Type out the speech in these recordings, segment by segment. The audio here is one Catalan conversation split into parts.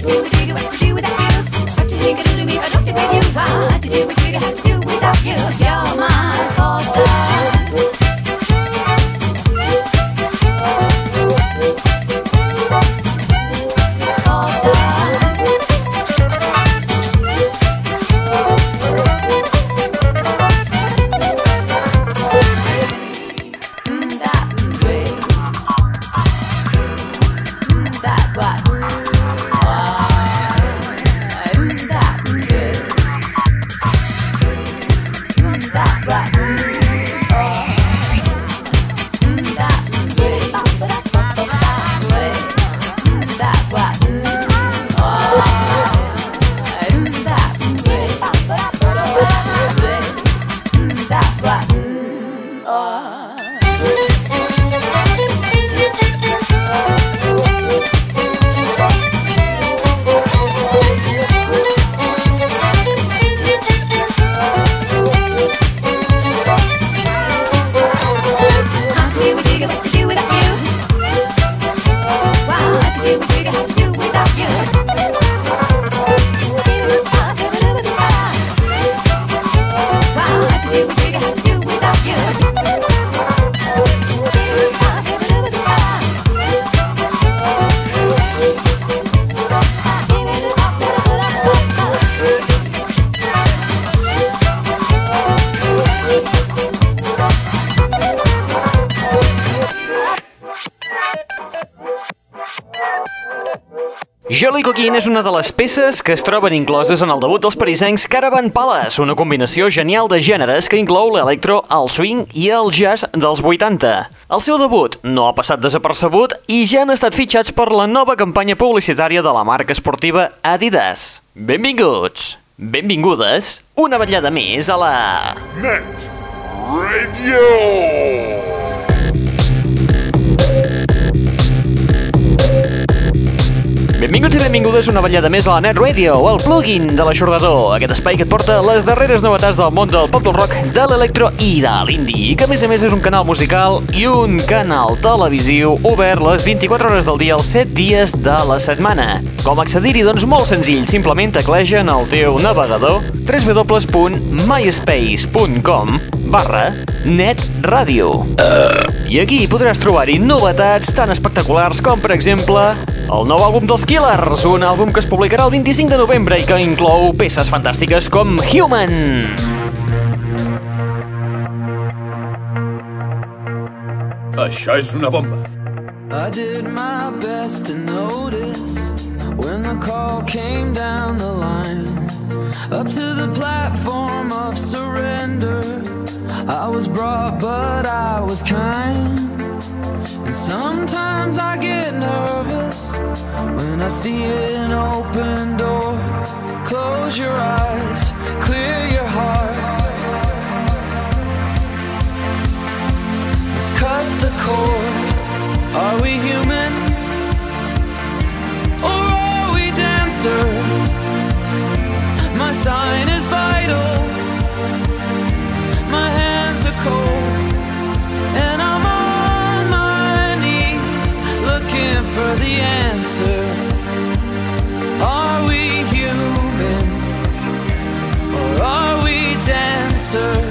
You. button. Oh. Jolly Coquin és una de les peces que es troben incloses en el debut dels parisencs Caravan Palace, una combinació genial de gèneres que inclou l'electro, el swing i el jazz dels 80. El seu debut no ha passat desapercebut i ja han estat fitxats per la nova campanya publicitària de la marca esportiva Adidas. Benvinguts, benvingudes, una vetllada més a la... Net Radio. I benvingudes una vetllada més a la Net Radio, el plugin de l'aixordador, aquest espai que et porta les darreres novetats del món del pop del rock, de l'electro i de l'indie, que a més a més és un canal musical i un canal televisiu obert les 24 hores del dia, els 7 dies de la setmana. Com accedir-hi? Doncs molt senzill, simplement tecleja en el teu navegador www.myspace.com barra netradio. I aquí podràs trobar-hi novetats tan espectaculars com, per exemple, el nou àlbum dels Killers, un àlbum que es publicarà el 25 de novembre i que inclou peces fantàstiques com Human. Això és una bomba. I did my best to notice when the call came down the line. Up to the platform of surrender. I was brought, but I was kind. And sometimes I get nervous when I see an open door. Close your eyes, clear your heart. Cut the cord. Are we human? The answer. Are we human? Or are we dancer?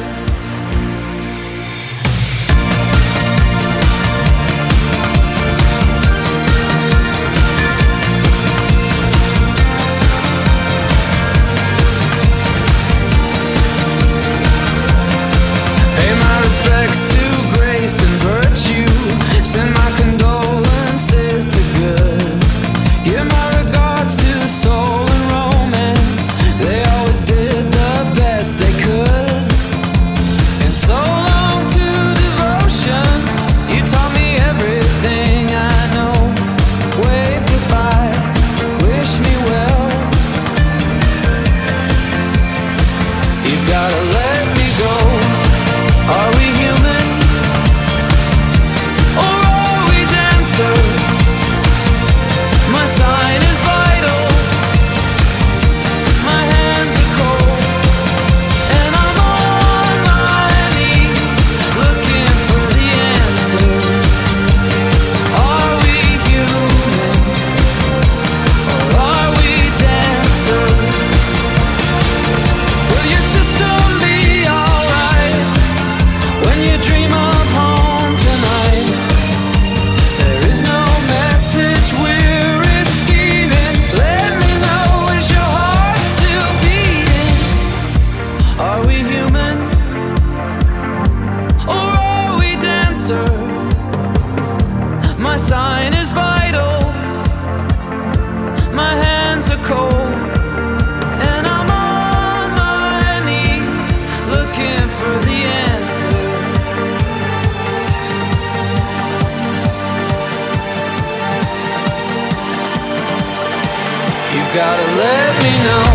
You gotta let me know.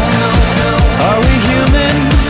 Are we human?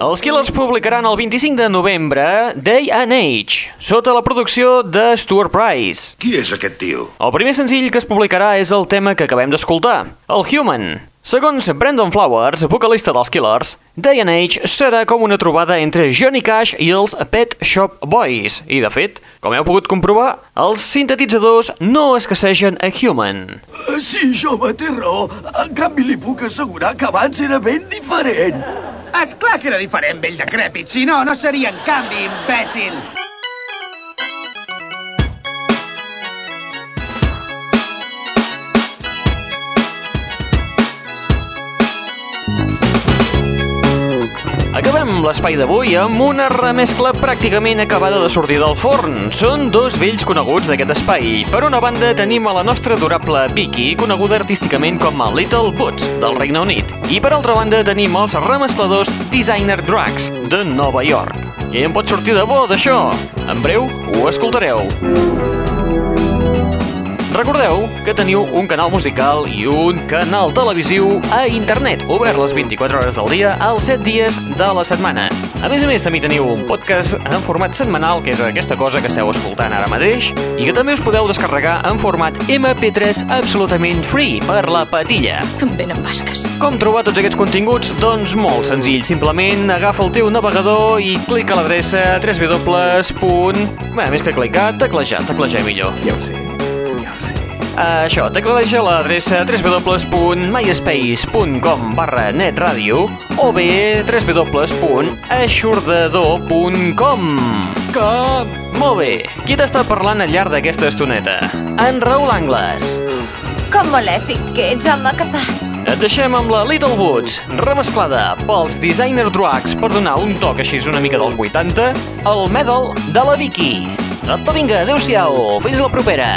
Els Killers publicaran el 25 de novembre Day and Age, sota la producció de Stuart Price. Qui és aquest tio? El primer senzill que es publicarà és el tema que acabem d'escoltar, el Human. Segons Brandon Flowers, vocalista dels Killers, Day and Age serà com una trobada entre Johnny Cash i els Pet Shop Boys. I, de fet, com heu pogut comprovar, els sintetitzadors no escassegen a Human. Sí, jove, té raó. En canvi, li puc assegurar que abans era ben diferent. És clar que era diferent, vell decrèpit. Si no, no seria en canvi, imbècil. Acabem l'espai d'avui amb una remescla pràcticament acabada de sortir del forn. Són dos vells coneguts d'aquest espai. Per una banda tenim a la nostra adorable Vicky, coneguda artísticament com a Little Boots, del Regne Unit. I per altra banda tenim els remescladors Designer Drugs, de Nova York. Què en pot sortir de bo d'això? En breu ho escoltareu. Recordeu que teniu un canal musical i un canal televisiu a internet, obert les 24 hores del dia, als 7 dies de la setmana. A més a més, també teniu un podcast en format setmanal, que és aquesta cosa que esteu escoltant ara mateix, i que també us podeu descarregar en format MP3 absolutament free per la patilla. Em venen basques. Com trobar tots aquests continguts? Doncs molt senzill. Simplement agafa el teu navegador i clica a l'adreça www. Bé, més que clicar, teclejar, teclejar millor. Ja ho sé. Eh, això, t'aclareix a l'adreça www.myspace.com barra netradio o bé www.aixordador.com Que... Molt bé, qui t'està parlant al llarg d'aquesta estoneta? En Raül Angles. Com malèfic que ets, home, capaç. Et deixem amb la Little Woods, remesclada pels Designer Drugs per donar un toc així una mica dels 80, el medal de la Vicky. Apa, vinga, adeu-siau, fins la propera.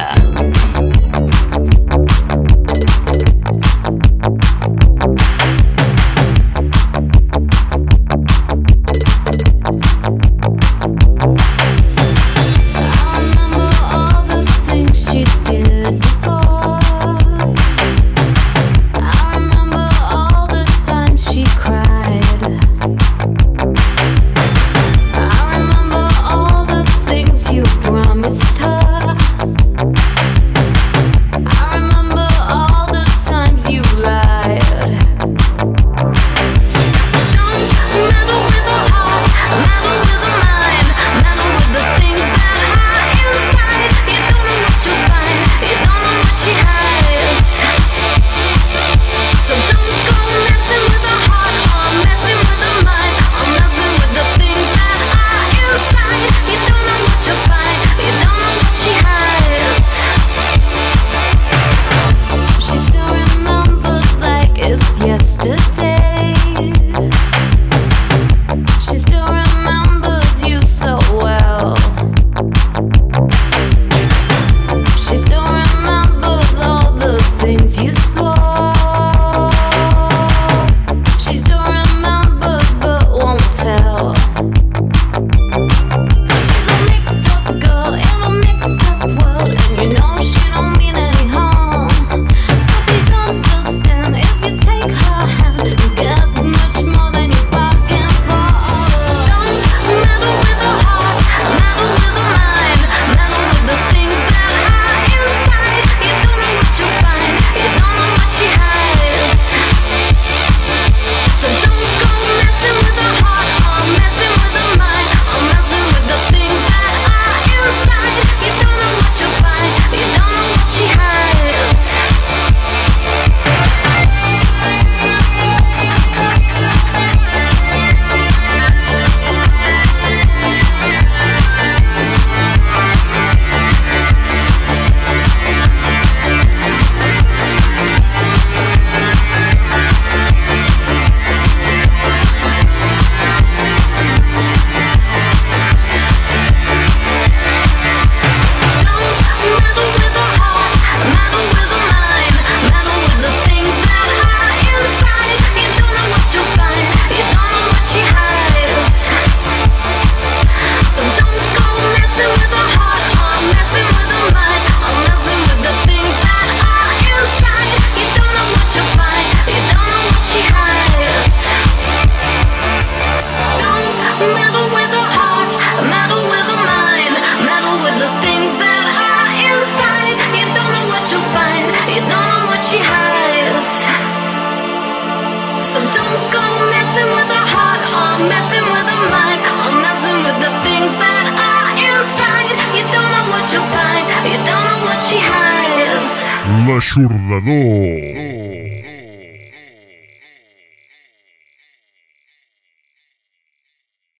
L'aixordador.